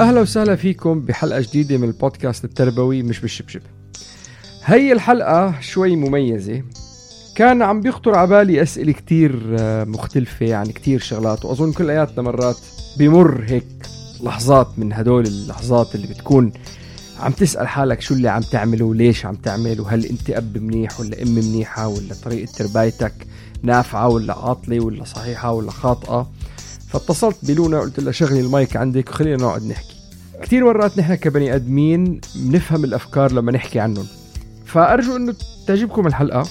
أهلا وسهلا فيكم بحلقة جديدة من البودكاست التربوي مش بالشبشب. هي الحلقة شوي مميزة. كان عم بيخطر على بالي أسئلة كتير آه، مختلفة عن كتير شغلات وأظن كلياتنا مرات بمر هيك لحظات من هدول اللحظات اللي بتكون عم تسأل حالك شو اللي عم تعمله وليش عم تعمل وهل أنت أب منيح ولا أم منيحة ولا طريقة تربايتك نافعة ولا عاطلة ولا صحيحة ولا خاطئة. فاتصلت بلونا قلت لها شغلي المايك عندك وخلينا نقعد نحكي. كثير مرات نحن كبني أدمين بنفهم الأفكار لما نحكي عنهم. فأرجو إنه تعجبكم الحلقة.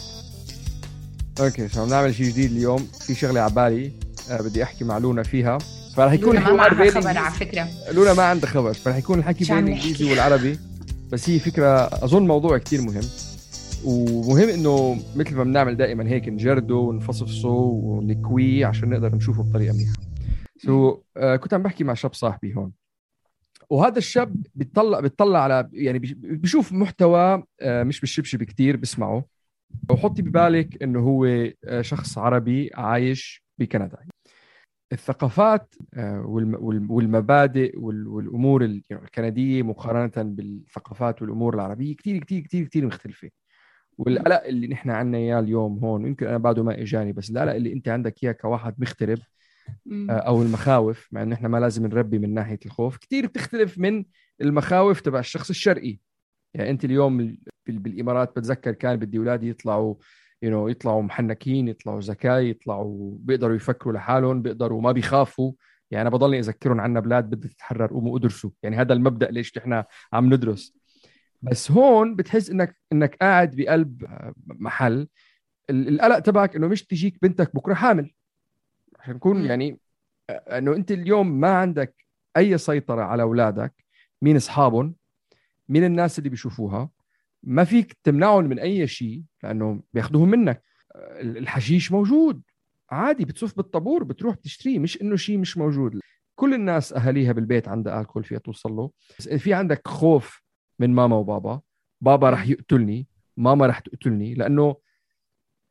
okay so نعمل شيء جديد اليوم. في شغلة على بالي أه بدي أحكي مع لونا فيها. فرح يكون لونا ما معها خبر على فكرة. لونا ما عندها خبر فرح يكون الحكي بين الانجليزي والعربي. بس هي فكرة أظن موضوع كثير مهم. ومهم إنه مثل ما بنعمل دائما هيك نجرده ونفصفصه ونكويه عشان نقدر نشوفه بطريقة منيحة. سو so, uh, كنت عم بحكي مع شاب صاحبي هون. وهذا الشاب بيطلع بيطلع على يعني بيشوف محتوى uh, مش بالشبشب كثير بسمعه. وحطي ببالك إنه هو uh, شخص عربي عايش بكندا. الثقافات والمبادئ والأمور الكندية مقارنة بالثقافات والأمور العربية كثير كثير كثير كثير مختلفة. والقلق اللي نحن عنا إياه اليوم هون يمكن أنا بعده ما إجاني بس القلق اللي أنت عندك إياه كواحد مغترب آه، أو المخاوف مع إنه إحنا ما لازم نربي من ناحية الخوف. كثير بتختلف من المخاوف تبع الشخص الشرقي يعني أنت اليوم بالإمارات بتذكر كان بدي أولادي يطلعوا you know, يطلعوا محنكين يطلعوا ذكاء يطلعوا بيقدروا يفكروا لحالهم بيقدروا ما بيخافوا. يعني أنا بضلني أذكرهم عنا بلاد بدها تتحرر قوموا ادرسوا يعني هذا المبدأ ليش إحنا عم ندرس. بس هون بتحس انك إنك قاعد بقلب محل. القلق تبعك إنه مش تجيك بنتك بكرة حامل. عشان نكون يعني إنه أنت اليوم ما عندك أي سيطرة على أولادك مين أصحابهم مين الناس اللي بيشوفوها ما فيك تمنعهم من أي شيء لأنه بياخذوهم منك. الحشيش موجود. عادي بتصف بالطابور بتروح بتشتريه مش إنه شيء مش موجود. كل الناس أهاليها بالبيت عندها ألكول فيها توصل له. بس في عندك خوف من ماما وبابا بابا رح يقتلني ماما رح تقتلني لأنه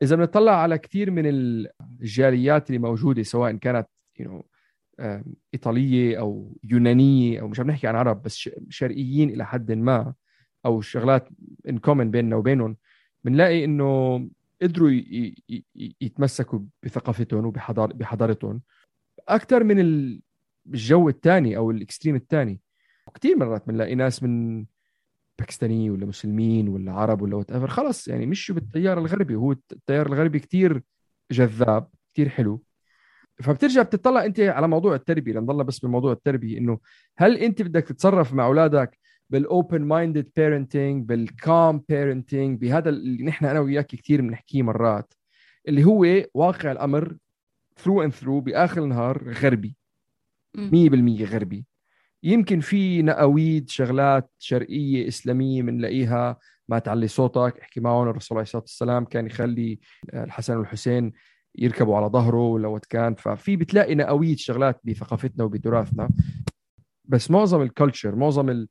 إذا بنطلع على كثير من الجاليات اللي موجودة سواء كانت know, إيطالية أو يونانية أو مش عم نحكي عن عرب بس شرقيين إلى حد ما أو شغلات in common بيننا وبينهم بنلاقي إنه قدروا يتمسكوا بثقافتهم وبحضارتهم أكثر من الجو الثاني أو ال extreme الثاني وكثير مرات بنلاقي ناس من باكستاني ولا مسلمين ولا عرب ولا whatever خلص يعني مشوا بالتيار الغربي. وهو التيار الغربي كثير جذاب كثير حلو. فبترجع بتطلع أنت على موضوع التربية لنضلنا بس بموضوع التربية إنه هل أنت بدك تتصرف مع أولادك بال open minded parenting بال calm parenting بهذا اللي نحن أنا وياك كثير بنحكيه مرات اللي هو واقع الأمر through and through بآخر النهار غربي. 100% غربي. يمكن في نقاويد شغلات شرقية إسلامية بنلاقيها ما تعلي صوتك أحكي معهم الرسول عليه الصلاة والسلام كان يخلي الحسن والحسين يركبوا على ظهره وات كان. ففي بتلاقي نقاويد شغلات بثقافتنا وبتراثنا. بس معظم ال culture معظم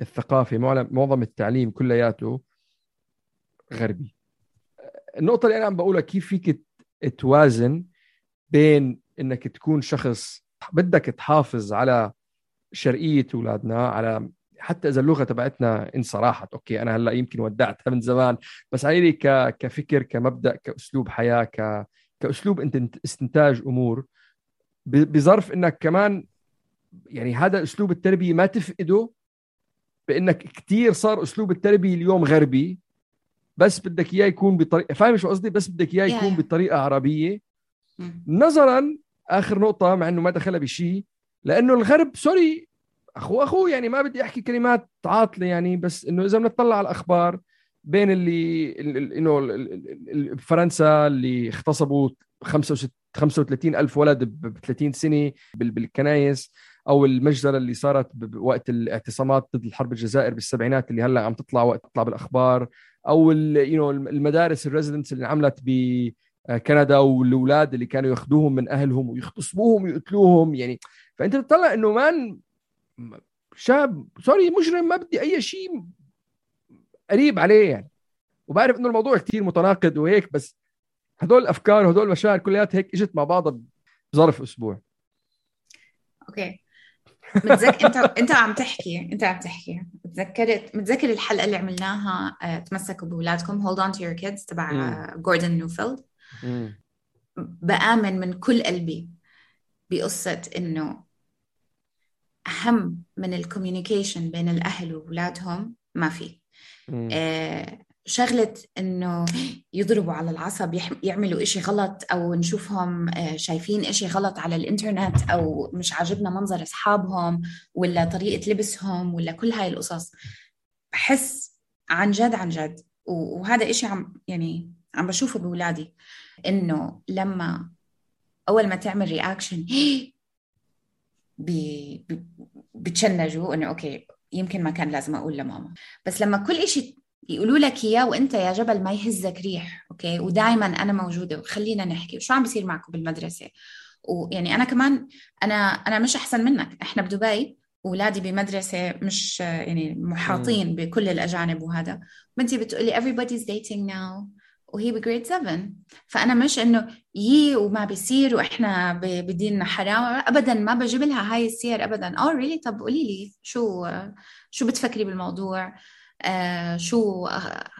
الثقافة معظم التعليم كلياته غربي. النقطة اللي أنا عم بقولها كيف فيك توازن بين إنك تكون شخص بدك تحافظ على شرقية أولادنا على حتى إذا اللغة تبعتنا ان صراحة okay أنا هلأ يمكن ودعتها من زمان بس علي ك... كفكر كمبدأ كأسلوب حياة ك... كأسلوب انت استنتاج أمور. بظرف إنك كمان يعني هذا أسلوب التربية ما تفقده بإنك كثير صار أسلوب التربية اليوم غربي بس بدك إياه يكون بطريقه فاهم شو قصدي؟ بس بدك إياه يكون بطريقة عربية. نظرا آخر نقطة مع إنه ما دخلها بشيء لأنه الغرب سوري أخو أخو يعني ما بدي أحكي كلمات عاطلة يعني بس إنه إذا بنطلع على الأخبار بين اللي إنه فرنسا اللي اغتصبوا 35 ألف ولد ب 30 سنة بالكنايس أو المجزرة اللي صارت بوقت الاعتصامات ضد الحرب الجزائر بالسبعينات اللي هلأ عم تطلع وقت تطلع بالأخبار أو المدارس ال residence اللي انعملت بكندا والأولاد اللي كانوا ياخذوهم من أهلهم ويغتصبوهم ويقتلوهم. يعني فأنت بتطلع إنه man شاب سوري مجرم ما بدي أي شيء قريب عليه يعني. وبعرف إنه الموضوع كثير متناقض وهيك بس هدول الأفكار وهدول المشاعر كلياتها هيك إجت مع بعضها بظرف أسبوع. okay. متذكر انت أنت عم تحكي أنت عم تحكي. تذكرت متذكر الحلقة اللي عملناها آه، تمسكوا بأولادكم. hold on to your kids تبع Gordon Neufeld بآمن من كل قلبي بقصة إنه أهم من ال communication بين الأهل وأولادهم ما في. آه شغلة إنه يضربوا على العصب يعملوا إشي غلط أو نشوفهم آه، شايفين إشي غلط على الإنترنت أو مش عاجبنا منظر أصحابهم ولا طريقة لبسهم ولا كل هاي القصص. بحس عن جد عن جد. وهذا إشي عم يعني عم بشوفه بولادي إنه لما أول ما تعمل رياكشن بتشنجوا إنه okay يمكن ما كان لازم أقول لماما. بس لما كل إشي يقولوا لك إياه وأنت يا جبل ما يهزك ريح okay؟ ودائما أنا موجودة وخلينا نحكي. وشو عم بيصير معكم بالمدرسة؟ ويعني أنا كمان أنا أنا مش أحسن منك. إحنا بدبي اولادي بمدرسة مش يعني محاطين بكل الأجانب وهذا. بنتي بتقولي everybody's dating now. وهي ب grade 7 فأنا مش إنه يي وما بيصير وإحنا بديننا حرام. ابدا ما بجيب لها هاي السير ابدا. آه really طب قولي لي شو شو بتفكري بالموضوع؟ آه شو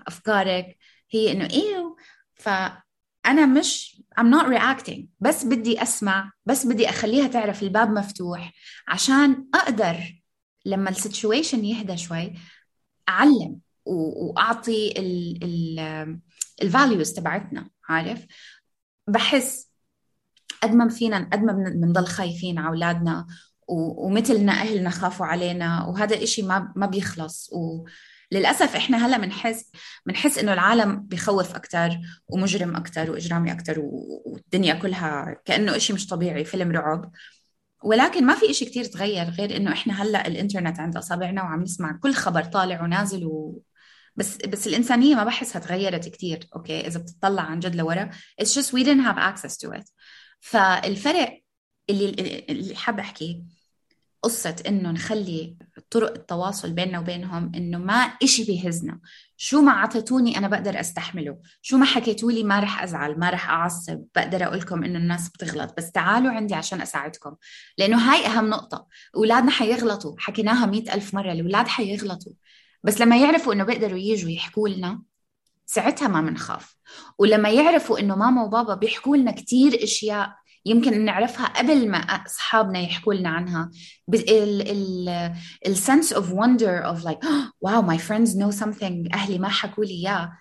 أفكارك؟ هي إنه إيه فأنا مش I'm not reacting. بس بدي أسمع بس بدي أخليها تعرف الباب مفتوح عشان أقدر لما ال situation يهدى شوي أعلم وأعطي ال values تبعتنا عارف؟ بحس قد ما فينا قد ما بنضل خايفين على أولادنا ومثلنا أهلنا خافوا علينا وهذا الإشي ما ما بيخلص. و للاسف إحنا هلأ بنحس بنحس إنه العالم بخوف أكثر ومجرم أكثر وإجرامي أكثر والدنيا كلها كأنه شيء مش طبيعي فيلم رعب. ولكن ما في شيء كتير تغير غير إنه إحنا هلأ الإنترنت عند أصابعنا وعم نسمع كل خبر طالع ونازل و... بس بس الانسانيه ما بحسها تغيرت كتير أوكي؟ إذا بتطلع عن جد لورا it's just we didn't have access to it. فالفرق اللي اللي حابة أحكيه قصة إنه نخلي طرق التواصل بيننا وبينهم إنه ما إشي بيهزنا. شو ما عطيتوني أنا بقدر أستحمله. شو ما حكيتولي ما رح أزعل ما رح أعصب بقدر أقول لكم إنه الناس بتغلط. بس تعالوا عندي عشان أساعدكم. لأنه هاي أهم نقطة. أولادنا حيغلطوا. حكيناها مئة ألف مرة. الأولاد حيغلطوا. بس لما يعرفوا إنه بيقدروا يجوا يحكوا لنا ساعتها ما بنخاف ولما يعرفوا إنه ماما وبابا بيحكوا لنا كتير إشياء يمكن نعرفها قبل ما أصحابنا يحكوا لنا عنها. ال sense of wonder of like wow my friends know something أهلي ما حكوا لي إياه.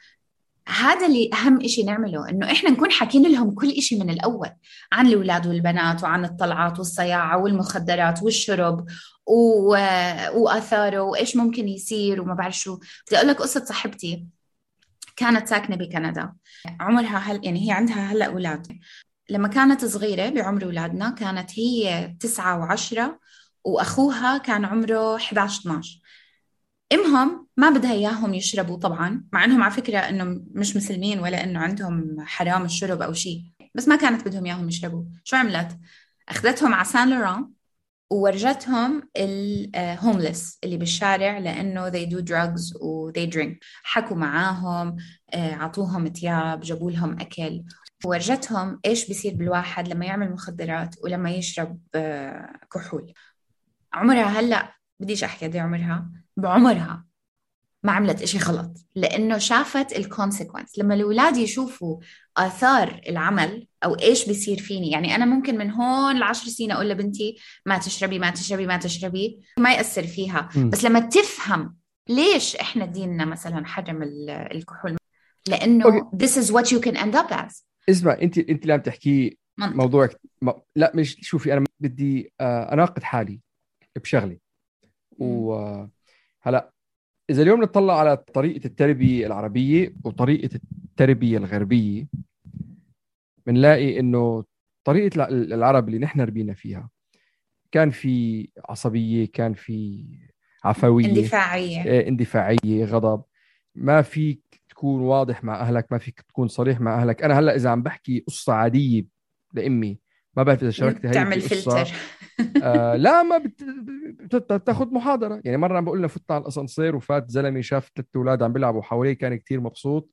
هذا اللي أهم شيء نعمله إنه إحنا نكون حاكين لهم كل شيء من الأول عن الأولاد والبنات وعن الطلعات والصياعة والمخدرات والشرب و... وأثاره وإيش ممكن يصير وما بعرف شو. بدي أقول لك قصة صاحبتي كانت ساكنة بكندا. عمرها هل يعني هي عندها هلأ أولاد. لما كانت صغيرة بعمر أولادنا كانت هي تسعة وعشرة وأخوها كان عمره 11 12 إمهم ما بدها إياهم يشربوا طبعا مع إنهم على فكرة إنه مش مسلمين ولا إنه عندهم حرام الشرب أو شيء بس ما كانت بدهم إياهم يشربوا. شو عملت؟ أخذتهم على سان لوران وورجتهم ال homeless اللي بالشارع لأنه they do drugs و they drink. حكوا معاهم اعطوهم ثياب جابوا لهم أكل. ورجتهم إيش بيصير بالواحد لما يعمل مخدرات ولما يشرب كحول. عمرها هلأ بديش أحكي قد إيه عمرها؟ بعمرها. ما عملت إشي غلط لأنه شافت ال consequence لما الأولاد يشوفوا آثار العمل أو إيش بيصير فيني يعني أنا ممكن من هون لعشر سنين أقول لبنتي ما تشربي ما تشربي ما تشربي ما يأثر فيها. م. بس لما تفهم ليش إحنا ديننا مثلا حرم الكحول لأنه okay. this is what you can end up as. إسمع أنت أنت اللي عم تحكي موضوع لا مش شوفي أنا بدي آه، أناقض حالي بشغلي. وهلا إذا اليوم نطلع على طريقة التربية العربية وطريقة التربية الغربية بنلاقي إنه طريقة العرب اللي نحن ربينا فيها كان في عصبية كان في عفوية اندفاعية. آه، اندفاعية غضب. ما فيك تكون واضح مع أهلك ما فيك تكون صريح مع أهلك. أنا هلأ إذا عم بحكي قصة عادية لأمي ما بعرف إذا شاركت هي تعمل فلتر. آه لا ما بتاخذ محاضرة. يعني مرة عم بقول لنا فتنا على الأسانسير وفات زلمة شاف ثلاث أولاد عم بيلعبوا حواليه كان كتير مبسوط.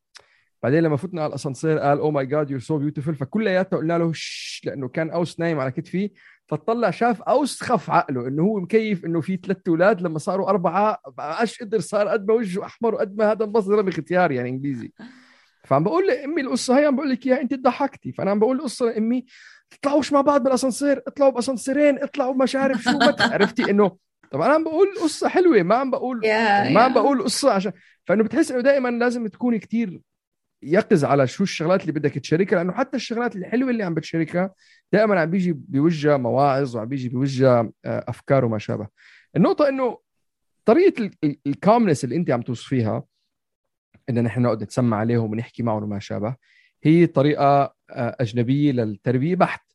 بعدين لما فتنا على الأسانسير قال oh my god you're so beautiful فكلياتنا قلنا له شش لأنه كان أوس نايم على كتفي. فطلع شاف أوس خف عقله إنه هو مكيف إنه في ثلاث أولاد. لما صاروا أربعة عادش قدر صار قد ما وجهه أحمر وقد ما هذا انبسط رمي ختيار يعني إنجليزي. فعم بقول لأمي القصة هي عم بقول لك إياها أنت ضحكتي. فأنا عم بقول القصة لأمي تطلعوش مع بعض بالأسانسير اطلعوا بأسانسيرين اطلعوا مش عارف شو عرفتي إنه طب أنا عم بقول قصة حلوة ما عم بقول ما عم بقول قصة عشان فإنه بتحس إنه دائما لازم تكوني كتير يقظ على شو الشغلات اللي بدك تشاركها لأنه حتى الشغلات الحلوة اللي عم بتشاركها دائما عم بيجي بوجهها مواعظ وعم بيجي بوجهها آه، أفكار وما شابه. النقطة إنه طريقة الكامنس اللي أنت عم توصفيها إن نحن نقعد نتسمع عليهم ونحكي معهم وما شابه هي طريقة أجنبية للتربية بحت.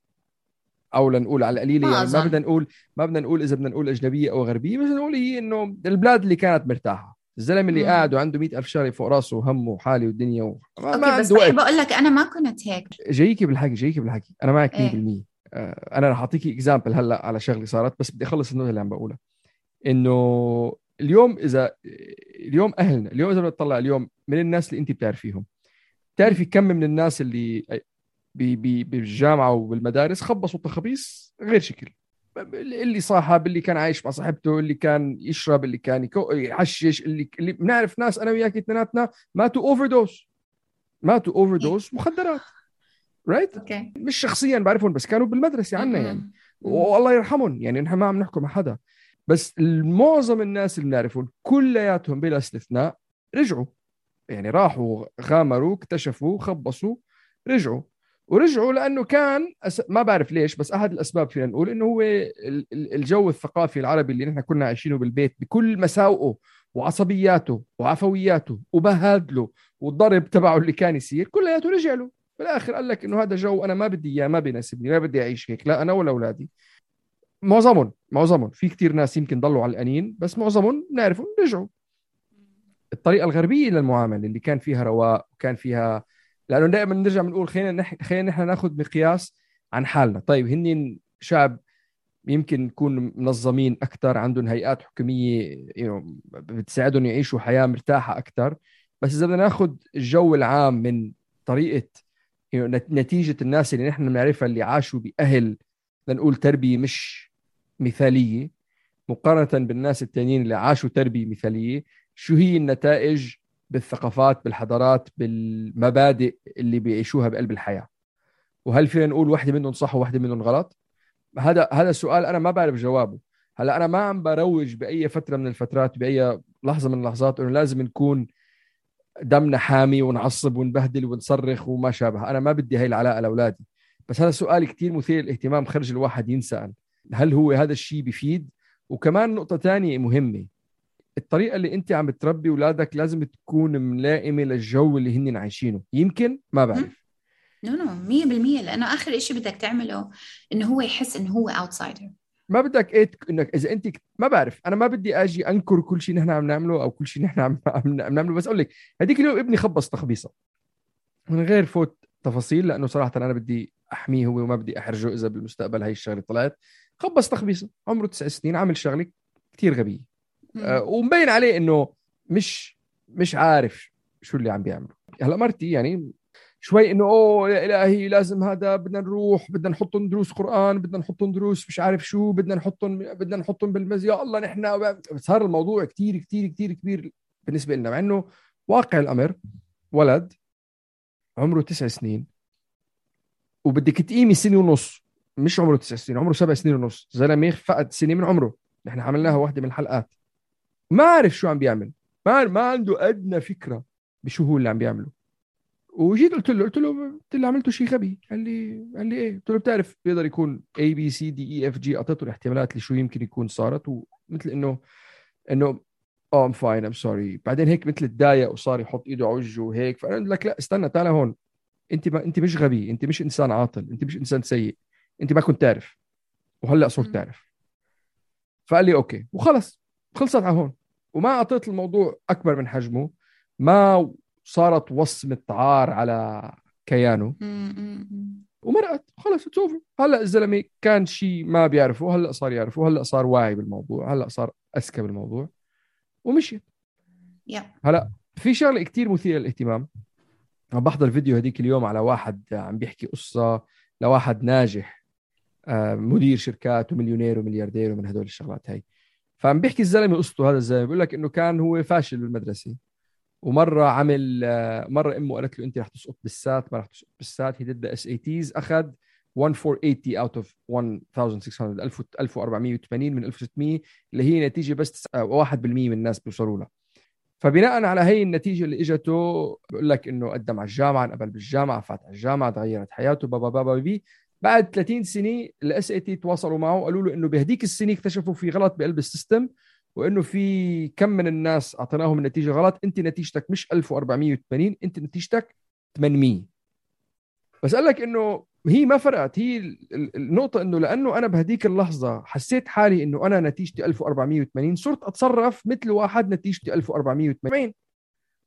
أو لنقول على القليلة يعني ما بدنا نقول ما بدنا نقول إذا بدنا نقول أجنبية أو غربية بس نقول هي إنه البلاد اللي كانت مرتاحة. الزلمة اللي قاعد وعنده مئة ألف شغلة فوق راسه وهمه وحالي والدنيا و... ما, ما بس عنده بقول لك أنا ما كنت هيك. جايكي بالحكي جايكي بالحكي. أنا معك 100% إيه؟ آه، أنا رح أعطيكي اكزامبل هلأ على شغلة صارت بس بدي أخلص النقطة اللي عم بقولها. إنه اليوم اذا اليوم أهلنا اليوم إذا بنطلع اليوم من الناس اللي انت بتعرفيهم. بتعرفي كم من الناس اللي بالجامعة وبالمدارس خبصوا تخبيص غير شكل. اللي صاحب اللي كان عايش مع صاحبته اللي كان يشرب اللي كان يحشش اللي اللي بنعرف ناس أنا وياك اثنيناتنا ماتوا overdose ماتوا overdose مخدرات. right right? okay. مش شخصيا بعرفهم بس كانوا بالمدرسة عنا يعني. والله يرحمهم. يعني نحن ما عم نحكم مع حدا. بس معظم الناس اللي بنعرفهم كلياتهم بلا استثناء رجعوا. يعني راحوا غامروا اكتشفوا خبصوا رجعوا. ورجعوا لأنه كان أس... ما بعرف ليش بس أحد الأسباب فينا نقول إنه هو الجو الثقافي العربي اللي نحن كنا عايشينه بالبيت بكل مساوئه وعصبياته وعفوياته وبهادله والضرب تبعه اللي كان يصير كلياته رجع له. بالآخر قال لك إنه هذا جو أنا ما بدي إياه ما بيناسبني ما بدي أعيش هيك لا أنا ولا أولادي. معظمهم معظمهم في كثير ناس يمكن ضلوا علقانين بس معظمهم بنعرفهم رجعوا. الطريقة الغربية للمعاملة اللي كان فيها رواء وكان فيها لأنه دائما نرجع بنقول خلينا نح... خلينا نحن نأخذ مقياس عن حالنا. طيب هن شعب يمكن يكون منظمين أكثر عندهم هيئات حكومية بتساعدهم يعيشوا حياة مرتاحة أكثر بس إذا بدنا نأخذ الجو العام من طريقة نتيجة الناس اللي نحن بنعرفها اللي عاشوا بأهل لنقول تربية مش مثالية. مقارنة بالناس التانيين اللي عاشوا تربية مثالية شو هي النتائج بالثقافات بالحضارات بالمبادئ اللي بيعيشوها بقلب الحياة. وهل فينا نقول واحدة منهم صح وواحدة منهم غلط؟ هذا هذا السؤال أنا ما بعرف جوابه. هلأ أنا ما عم بروج بأي فترة من الفترات بأي لحظة من اللحظات إنه لازم نكون دمنا حامي ونعصب ونبهدل ونصرخ وما شابه. أنا ما بدي هاي العلاقة لأولادي. بس هذا سؤال كثير مثير للاهتمام خرج الواحد ينسأل. هل هو هذا الشيء بفيد؟ وكمان نقطة ثانية مهمة. الطريقة اللي انت عم بتربي اولادك لازم تكون ملائمة للجو اللي هن عايشينه. يمكن ما بعرف. no no 100% لأنه آخر شيء بدك تعمله إنه هو يحس إنه هو outsider ما بدك إيه إنك إذا أنت ما بعرف. أنا ما بدي آجي أنكر كل شيء نحن عم نعمله أو كل شيء نحن عم نعمله. بس أقول لك هذيك اليوم ابني خبص تخبيصة. من غير فوت تفاصيل لأنه صراحة أنا بدي أحميه هو وما بدي أحرجه إذا بالمستقبل هي الشغلة طلعت. خبص تخبيصة. عمره تسع سنين عامل شغلة كثير غبية. ومبين عليه إنه مش مش عارف شو اللي عم بيعمله هلا مرتي يعني شوي إنه أوه يا إلهي لازم هذا بدنا نروح بدنا نحطهم دروس قرآن بدنا نحطهم دروس مش عارف شو بدنا نحطهم بدنا نحطهم بالمز يا الله نحن صار الموضوع كثير كثير كثير كبير بالنسبة لنا مع إنه واقع الأمر ولد عمره تسع سنين وبدك تقيمي سنة ونص مش عمره تسع سنين عمره سبع سنين ونص. زلمة فقد سنة من عمره. نحن عملناها واحدة من الحلقات. ما عارف شو عم بيعمل. ما ما عنده أدنى فكرة بشو هو اللي عم بيعمله. وجيت قلت له قلت له قلت له عملته شيء غبي؟ قال لي قال لي إيه؟ قلت له بتعرف بيقدر يكون A B C D E F G اعطيته الاحتمالات اللي شو يمكن يكون صارت ومثل إنه إنه آه I'm fine I'm sorry بعدين هيك مثل تضايق وصار يحط إيده على وجهه وهيك. فأنا لك لا استنى تعال هون. أنت ما أنت مش غبي أنت مش إنسان عاطل أنت مش إنسان سيء. أنت ما كنت تعرف وهلأ صرت تعرف. فقال لي okay. وخلص خلصت على هون. وما أعطيت الموضوع أكبر من حجمه. ما صارت وصمة عار على كيانه ومرقت خلص it's هلأ الزلمة كان شيء ما بيعرفه. هلأ صار يعرفه. هلأ صار واعي بالموضوع. هلأ صار أذكى بالموضوع. ومشيت yeah. هلأ في شغلة كتير مثيرة للاهتمام. عم بحضر فيديو هذيك اليوم على واحد عم بيحكي قصة لواحد ناجح آه، مدير شركات ومليونير وملياردير ومن هدول الشغلات هاي. فعم بيحكي الزلمة قصته هذا الزلمة بيقول لك إنه كان هو فاشل بالمدرسة. ومرة عمل آه، مرة أمه قالت له أنت رح تسقط بال SAT ما رح تسقط بال SAT. هي ضد SATs أخذ 1480 out of 1600 1480 من 1600 اللي هي نتيجة بس 1% من الناس بيوصلوا لها. فبناء على هي النتيجة اللي إجته بقول لك إنه قدم على الجامعة انقبل بالجامعة فات على الجامعة تغيرت حياته بابا بابا بي. بعد 30 سنة ال SAT تواصلوا معه وقالوا له إنه بهديك السنة اكتشفوا في غلط بقلب ال system وإنه في كم من الناس أعطيناهم النتيجه غلط أنت نتيجتك مش 1480 أنت نتيجتك 800 بس قال لك إنه هي ما فرقت هي النقطة إنه لأنه أنا بهديك اللحظة حسيت حالي إنه أنا نتيجتي 1480 صرت أتصرف مثل واحد نتيجتي 1480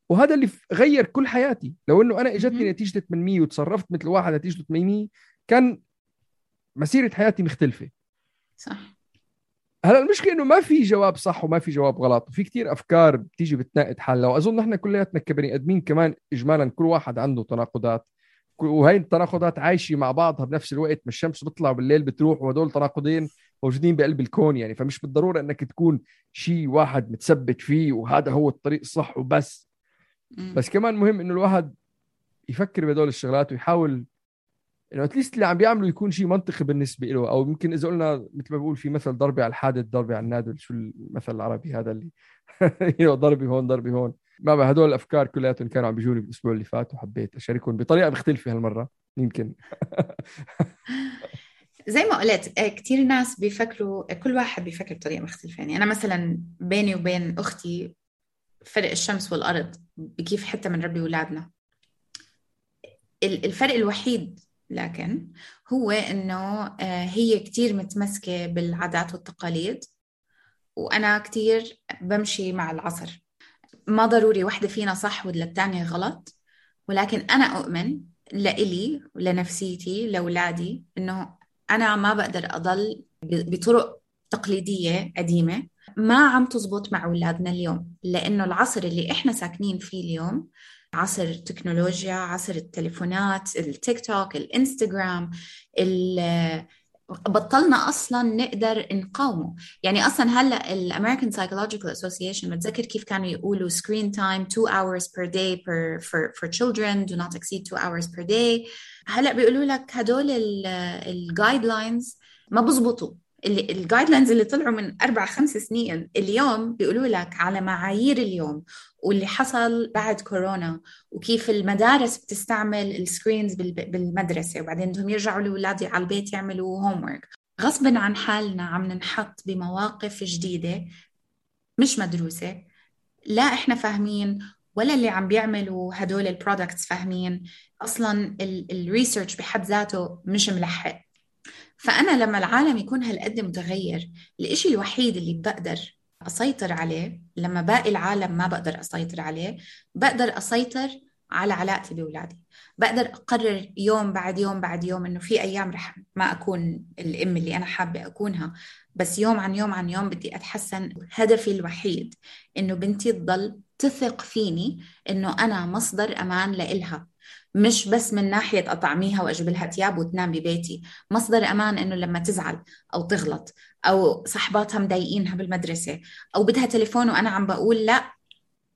وهذا اللي غير كل حياتي. لو إنه أنا إجتني نتيجة 800 وتصرفت مثل واحد نتيجته 800 كان مسيرة حياتي مختلفة. صح. هلا المشكلة إنه ما في جواب صح وما في جواب غلط. وفي كتير أفكار بتيجي بتناقض حالها وأظن نحن كلياتنا كبني آدمين كمان اجمالا كل واحد عنده تناقضات. وهي التناقضات عايشة مع بعضها بنفس الوقت. ما الشمس بتطلع بالليل بتروح وهدول تناقضين موجودين بقلب الكون يعني. فمش بالضرورة إنك تكون شيء واحد متثبت فيه وهذا هو الطريق الصح وبس. بس كمان مهم إنه الواحد يفكر بهدول الشغلات ويحاول إنه اتليست اللي عم بيعمله يكون شيء منطقي بالنسبة له أو يمكن إذا قلنا مثل ما بقول في مثل ضربة على الحادث ضربة على النادل شو المثل العربي هذا اللي ضربي هون ضربي هون. ما هدول الأفكار كلياتهم كانوا عم بيجوني بالأسبوع اللي فات وحبيت أشاركهم بطريقة مختلفة هالمرة يمكن. زي ما قلت كثير ناس بيفكروا كل واحد بيفكر بطريقة مختلفة. يعني أنا مثلا بيني وبين أختي فرق الشمس والأرض بكيف حتى من ربي اولادنا الفرق الوحيد لكن هو إنه آه، هي كثير متمسكة بالعادات والتقاليد وأنا كثير بمشي مع العصر. ما ضروري وحدة فينا صح والثانيه غلط ولكن أنا أؤمن لإلي ولنفسيتي لأولادي إنه أنا ما بقدر أضل بطرق تقليدية قديمة. ما عم تزبط مع أولادنا اليوم لأنه العصر اللي إحنا ساكنين فيه اليوم عصر التكنولوجيا عصر التليفونات التيك توك الانستغرام بطلنا أصلا نقدر نقاومه. يعني أصلا هلأ ال American Psychological Association بتذكر كيف كانوا يقولوا screen time 2 hours per day per for for children do not exceed 2 hours per day. هلأ بيقولوا لك هدول ال guidelines ما بزبطوا. ال guidelines اللي طلعوا من أربع خمس سنين اليوم بيقولوا لك على معايير اليوم واللي حصل بعد كورونا وكيف المدارس بتستعمل ال screens بالمدرسة وبعدين بدهم يرجعوا لأولادي على البيت يعملوا homework غصبا عن حالنا عم ننحط بمواقف جديدة مش مدروسة لا إحنا فاهمين ولا اللي عم بيعملوا هدول ال products فاهمين. أصلا ال research بحد ذاته مش ملحق. فأنا لما العالم يكون هالقد متغير الإشي الوحيد اللي بقدر أسيطر عليه لما باقي العالم ما بقدر أسيطر عليه بقدر أسيطر على علاقتي بأولادي. بقدر أقرر يوم بعد يوم بعد يوم إنه في أيام رح ما أكون الأم اللي أنا حابة أكونها بس يوم عن يوم عن يوم بدي أتحسن. هدفي الوحيد إنه بنتي تضل تثق فيني إنه أنا مصدر أمان لإلها. مش بس من ناحية أطعميها وأجيب لها ثياب وتنام ببيتي. مصدر أمان إنه لما تزعل أو تغلط أو صحباتها مضايقينها بالمدرسة أو بدها تليفون وأنا عم بقول لا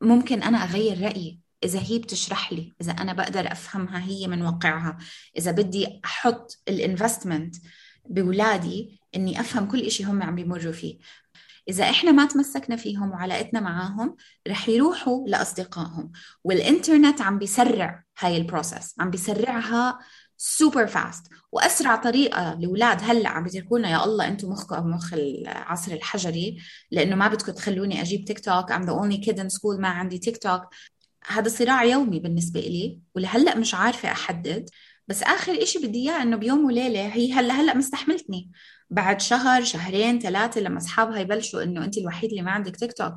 ممكن أنا أغير رأيي. إذا هي بتشرح لي إذا أنا بقدر أفهمها هي من واقعها. إذا بدي أحط الانفستمنت بولادي إني أفهم كل إشي هم عم بيمروا فيه. إذا إحنا ما تمسكنا فيهم وعلاقتنا معاهم رح يروحوا لأصدقائهم. والإنترنت عم بيسرع هاي ال process عم بيسرعها super fast وأسرع طريقة الاولاد هلأ عم بيتركونا يا الله أنتم مخكم مخ العصر الحجري لأنه ما بدكم تخلوني أجيب تيك توك I'm the only kid in school ما عندي تيك توك هذا صراع يومي بالنسبة لي ولهلأ مش عارفة أحدد. بس آخر إشي بدي إياه إنه بيوم وليلة هي هلأ هلأ مستحملتني. بعد شهر شهرين ثلاثة لما أصحابها يبلشوا إنه انت الوحيد اللي ما عندك تيك توك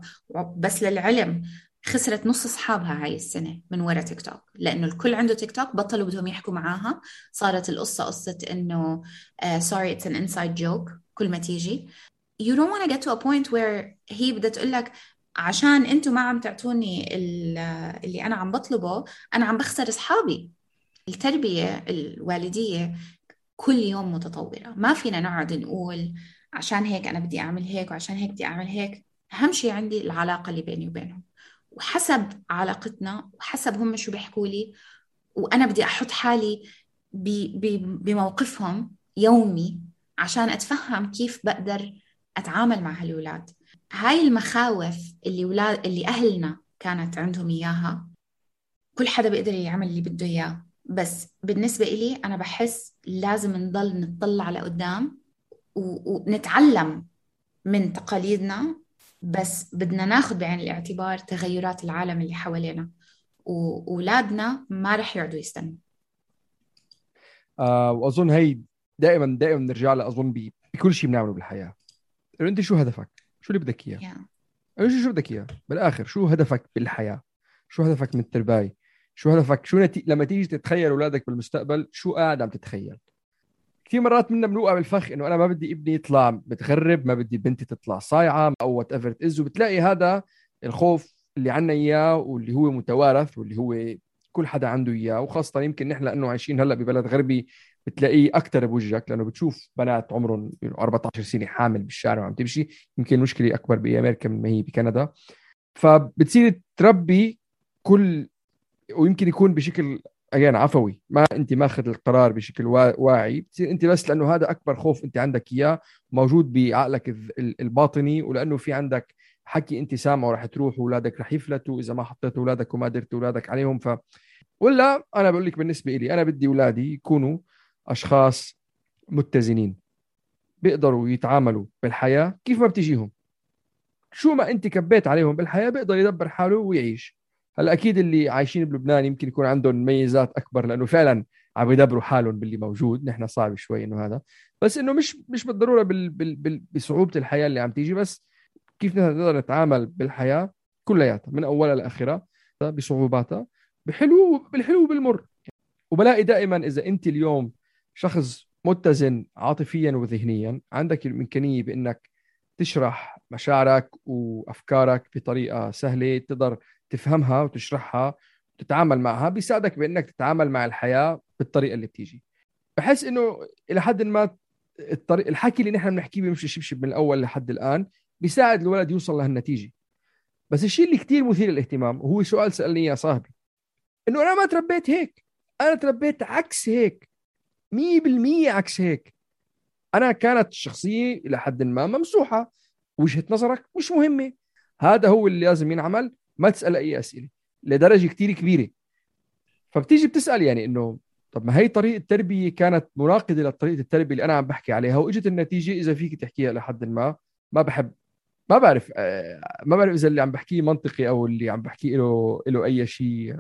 بس للعلم خسرت نص أصحابها هاي السنة من وراء تيك توك لأنه الكل عنده تيك توك بطلوا بدهم يحكوا معاها. صارت القصة قصة إنه sorry it's an inside joke كل ما تيجي. You don't want to get to a point where هي بدها تقول لك عشان أنتم ما عم تعطوني اللي أنا عم بطلبه أنا عم بخسر أصحابي. التربية الوالدية كل يوم متطورة. ما فينا نقعد نقول عشان هيك أنا بدي أعمل هيك وعشان هيك بدي أعمل هيك. أهم شيء عندي العلاقة اللي بيني وبينهم. وحسب علاقتنا وحسب هم شو بيحكوا لي وأنا بدي أحط حالي بموقفهم يومي عشان أتفهم كيف بقدر أتعامل مع هالولاد. هاي المخاوف اللي ولاد اللي أهلنا كانت عندهم إياها كل حدا بيقدر يعمل اللي بده إياه. بس بالنسبة إلي أنا بحس لازم نضل نطلع لقدام ونتعلم من تقاليدنا بس بدنا ناخذ بعين الاعتبار تغيرات العالم اللي حوالينا واولادنا ما رح يقعدوا يستنوا آه وأظن هي دائما دائما بنرجع لها أظن بكل شيء بنعمله بالحياة إنه أنت شو هدفك؟ شو اللي بدك إياه؟ yeah. شو شو بدك إياه؟ بالآخر شو هدفك بالحياة؟ شو هدفك من الترباية؟ شو هدفك؟ شو نتي... لما تيجي تتخيل أولادك بالمستقبل شو قاعد عم تتخيل؟ كثير مرات منا بنوقع بالفخ إنه أنا ما بدي ابني يطلع متغرب ما بدي بنتي تطلع صايعة أو whatever else وبتلاقي هذا الخوف اللي عنا إياه واللي هو متوارث واللي هو كل حدا عنده إياه وخاصة يمكن نحن لأنه عايشين هلأ ببلد غربي بتلاقيه أكثر بوجهك لأنه بتشوف بنات عمرهم 14 سنة حامل بالشارع وعم تمشي يمكن المشكلة أكبر بأمريكا من ما هي بكندا فبتصير تربي كل ويمكن يكون بشكل اجين عفوي. ما أنت ماخذ القرار بشكل واعي. بتصير أنت بس لأنه هذا أكبر خوف أنت عندك إياه موجود بعقلك الباطني ولأنه في عندك حكي أنت سامعه رح تروح وأولادك رح يفلتوا إذا ما حطيت أولادك وما درت أولادك عليهم. ف ولا أنا بقول لك بالنسبة لي أنا بدي أولادي يكونوا أشخاص متزنين. بيقدروا يتعاملوا بالحياة كيف ما بتجيهم. شو ما أنت كبيت عليهم بالحياة بيقدر يدبر حاله ويعيش. هلا أكيد اللي عايشين بلبنان يمكن يكون عندهم ميزات أكبر لأنه فعلا عم يدبروا حالهم باللي موجود. نحن صعب شوي إنه هذا. بس إنه مش مش بالضرورة بال بال بال بصعوبة الحياة اللي عم تيجي بس كيف نقدر نتعامل بالحياة كلياتها من أولها لاخرها بصعوباتها بحلو بالحلو وبالمر. وبلاقي دائما إذا أنت اليوم شخص متزن عاطفيا وذهنيا عندك الإمكانية بإنك تشرح مشاعرك وأفكارك بطريقة سهلة تقدر تفهمها وتشرحها وتتعامل معها بيساعدك بإنك تتعامل مع الحياة بالطريقة اللي بتيجي. بحس إنه إلى حد ما الطريق الحكي اللي نحن بنحكيه بيمشي شبشب من الأول لحد الآن بيساعد الولد يوصل لهالنتيجة. بس الشيء اللي كثير مثير للاهتمام وهو سؤال سألني إياه صاحبي. إنه أنا ما تربيت هيك. أنا تربيت عكس هيك. 100% عكس هيك. أنا كانت الشخصيه إلى حد ما ممسوحة. وجهة نظرك مش مهمة. هذا هو اللي لازم ينعمل. ما تسأل أي أسئلة لدرجة كثير كبيرة. فبتيجي بتسأل يعني إنه طب ما هي طريقة تربيه كانت مناقضة لطريقة التربية اللي أنا عم بحكي عليها وإجت النتيجة إذا فيك تحكيها لحد ما ما بحب ما بعرف آه، ما بعرف إذا اللي عم بحكيه منطقي أو اللي عم بحكيه له له أي شيء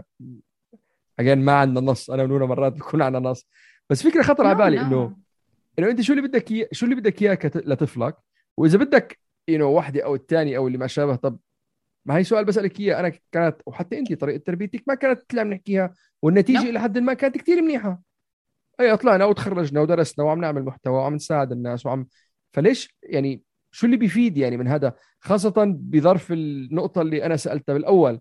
اجين ما عندنا نص أنا ونونا مرات بكون عندنا نص. بس فكرة خطر على بالي إنه إنه أنت شو اللي بدك إياه شو اللي بدك إياه لطفلك؟ وإذا بدك انه وحده أو الثانية أو اللي ما شابه طب ما هي سؤال بسألك إياه. أنا كانت وحتى أنت طريقة تربيتك ما كانت اللي عم نحكيها والنتيجة إلى حد ما كانت كثير منيحة. أي طلعنا وتخرجنا ودرسنا وعم نعمل محتوى وعم نساعد الناس وعم فليش يعني شو اللي بيفيد يعني من هذا؟ خاصة بظرف النقطة اللي أنا سألتها بالأول.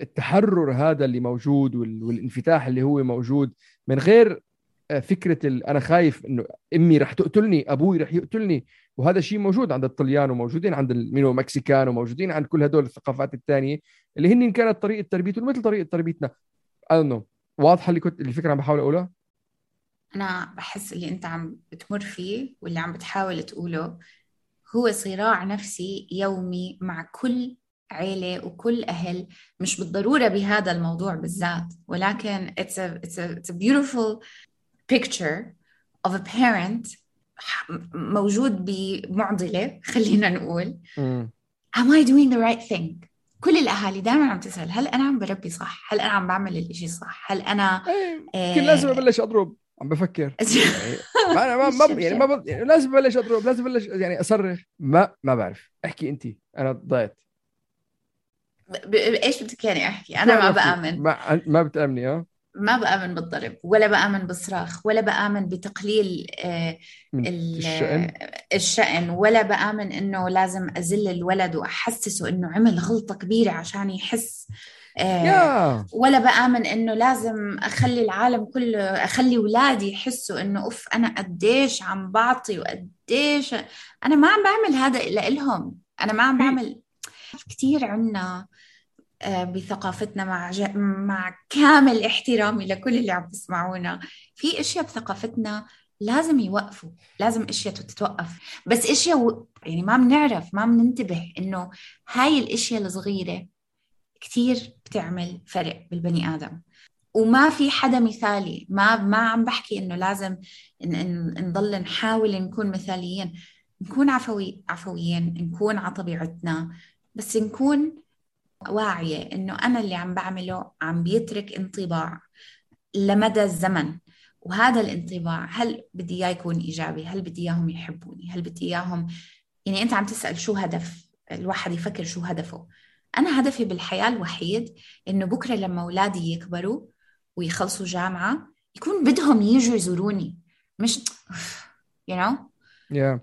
التحرر هذا اللي موجود والانفتاح اللي هو موجود من غير آه، فكرة أنا خايف إنه أمي رح تقتلني أبوي رح يقتلني. وهذا الشيء موجود عند الطليان وموجودين عند المينو Mexican وموجودين عند كل هدول الثقافات الثانية اللي هن كانت طريقة تربيتهم مثل طريقة تربيتنا. واضحة اللي كنت الفكرة عم بحاول أقولها؟ أنا بحس اللي أنت عم بتمر فيه واللي عم بتحاول تقوله هو صراع نفسي يومي مع كل عيلة وكل أهل مش بالضرورة بهذا الموضوع بالذات ولكن it's a, it's a, it's a beautiful picture of a parent موجود بمعضلة خلينا نقول. am I doing the right thing? كل الأهالي دائما عم تسأل هل أنا عم بربي صح؟ هل أنا عم بعمل الإشي صح؟ هل أنا إيه كل لازم أبلش أضرب. عم بفكر. يعني ما ما, ما يعني ما يعني لازم أبلش أضرب لازم ابلش يعني أصرخ. ما ما بعرف. احكي أنت. أنا ضايت. إيش بدك يعني أحكي؟ أنا ما بآمن. ما ما بتآمني آه. ما بآمن بالضرب ولا بآمن بالصراخ ولا بآمن بتقليل آه، الشأن. الشأن ولا بآمن إنه لازم أزل الولد وأحسسه إنه عمل غلطة كبيرة عشان يحس آه، ولا بآمن إنه لازم أخلي العالم كله أخلي أولادي يحسوا إنه أوف أنا قديش عم بعطي وقديش أنا ما عم بعمل هذا إلا إلهم أنا ما عم بعمل كثير عنا بثقافتنا مع ج... مع كامل احترامي لكل اللي عم تسمعونا في أشياء بثقافتنا لازم يوقفوا لازم أشياء تتوقف. بس أشياء و... يعني ما بنعرف ما بننتبه إنه هاي الأشياء الصغيرة كثير بتعمل فرق بالبني آدم. وما في حدا مثالي ما ما عم بحكي إنه لازم نضل نحاول نكون مثاليين. نكون عفوي عفويين نكون على طبيعتنا بس نكون واعية إنه أنا اللي عم بعمله عم بيترك انطباع لمدى الزمن. وهذا الانطباع هل بدي إياه يكون إيجابي؟ هل بدي إياهم يحبوني؟ هل بدي إياهم يعني أنت عم تسأل شو هدف؟ الواحد يفكر شو هدفه. أنا هدفي بالحياة الوحيد إنه بكرة لما أولادي يكبروا ويخلصوا جامعة يكون بدهم يجوا يزوروني. مش you know yeah.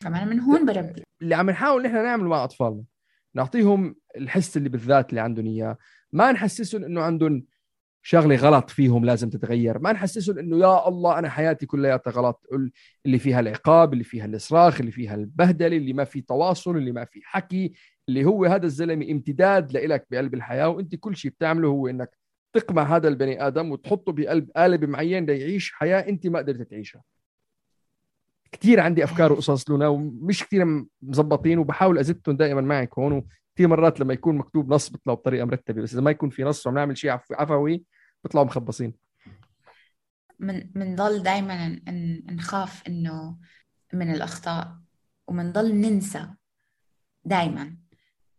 فأنا من هون بربي. اللي عم نحاول نحن نعمله مع أطفالنا نعطيهم الحس اللي بالذات اللي عندهم إياه. ما نحسسهم إنه عندهم شغلة غلط فيهم لازم تتغير. ما نحسسهم إنه يا الله أنا حياتي كلياتها غلط اللي فيها العقاب اللي فيها الصراخ اللي فيها البهدلة اللي ما في تواصل اللي ما في حكي اللي هو هذا الزلمة امتداد لإلك بقلب الحياة وأنت كل شيء بتعمله هو إنك تقمع هذا البني آدم وتحطه بقلب قالب معين ليعيش حياة أنت ما قدرت تعيشها. كثير عندي أفكار وقصص لنا ومش كثير مزبطين وبحاول أزتهم دائما معك هون وكثير مرات لما يكون مكتوب نص بيطلعوا بطريقة مرتبة بس إذا ما يكون في نص وعم نعمل شيء عفوي بيطلعوا مخبصين. من بنضل دائما نخاف إنه من الأخطاء ومنضل ننسى دائما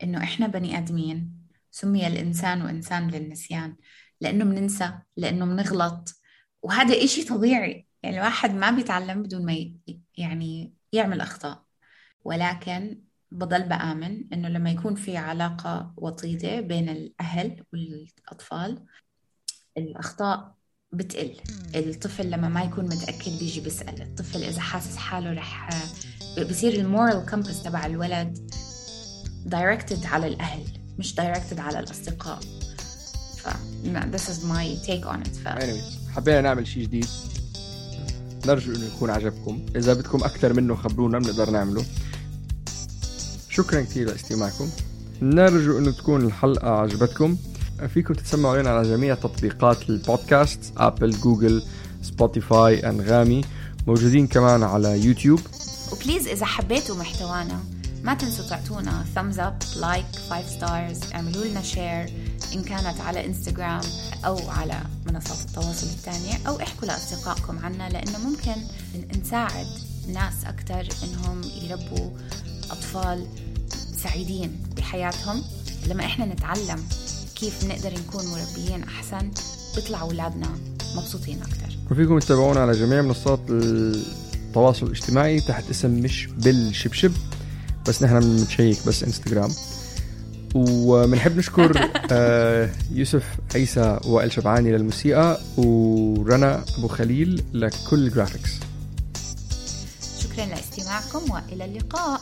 إنه إحنا بني آدمين سمي الإنسان انسان للنسيان لأنه بننسى لأنه بنغلط وهذا إشي طبيعي. يعني الواحد ما بيتعلم بدون ما يعني يعمل أخطاء. ولكن بضل بآمن إنه لما يكون في علاقة وطيدة بين الأهل والأطفال الأخطاء بتقل. الطفل لما ما يكون متأكد بيجي بيسأل. الطفل إذا حاسس حاله رح بصير ال moral compass تبع الولد directed على الأهل مش directed على الأصدقاء. ف this is my take on it. ف... حبينا نعمل شيء جديد. نرجو إنه يكون عجبكم. إذا بدكم أكثر منه خبرونا بنقدر نعمله. شكرا كثير لاستماعكم. نرجو إنه تكون الحلقة عجبتكم. فيكم تتسمعوا لنا على جميع تطبيقات البودكاست آبل جوجل سبوتيفاي أنغامي. موجودين كمان على يوتيوب. و please إذا حبيتوا محتوانا ما تنسوا تعطونا thumbs up like 5 stars اعملوا لنا share إن كانت على إنستغرام أو على منصات التواصل الثانية أو احكوا لأصدقائكم عنا لأنه ممكن نساعد ناس أكثر إنهم يربوا أطفال سعيدين بحياتهم. لما إحنا نتعلم كيف نقدر نكون مربيين أحسن بيطلعوا أولادنا مبسوطين أكثر وفيكم تتابعونا على جميع منصات التواصل الاجتماعي تحت اسم مش بالشبشب. بس نحن بنشيك بس إنستغرام. وبنحب نشكر آه، يوسف عيسى وائل شبعاني للموسيقى ورنا أبو خليل لكل الجرافيكس شكرا لاستماعكم وإلى اللقاء.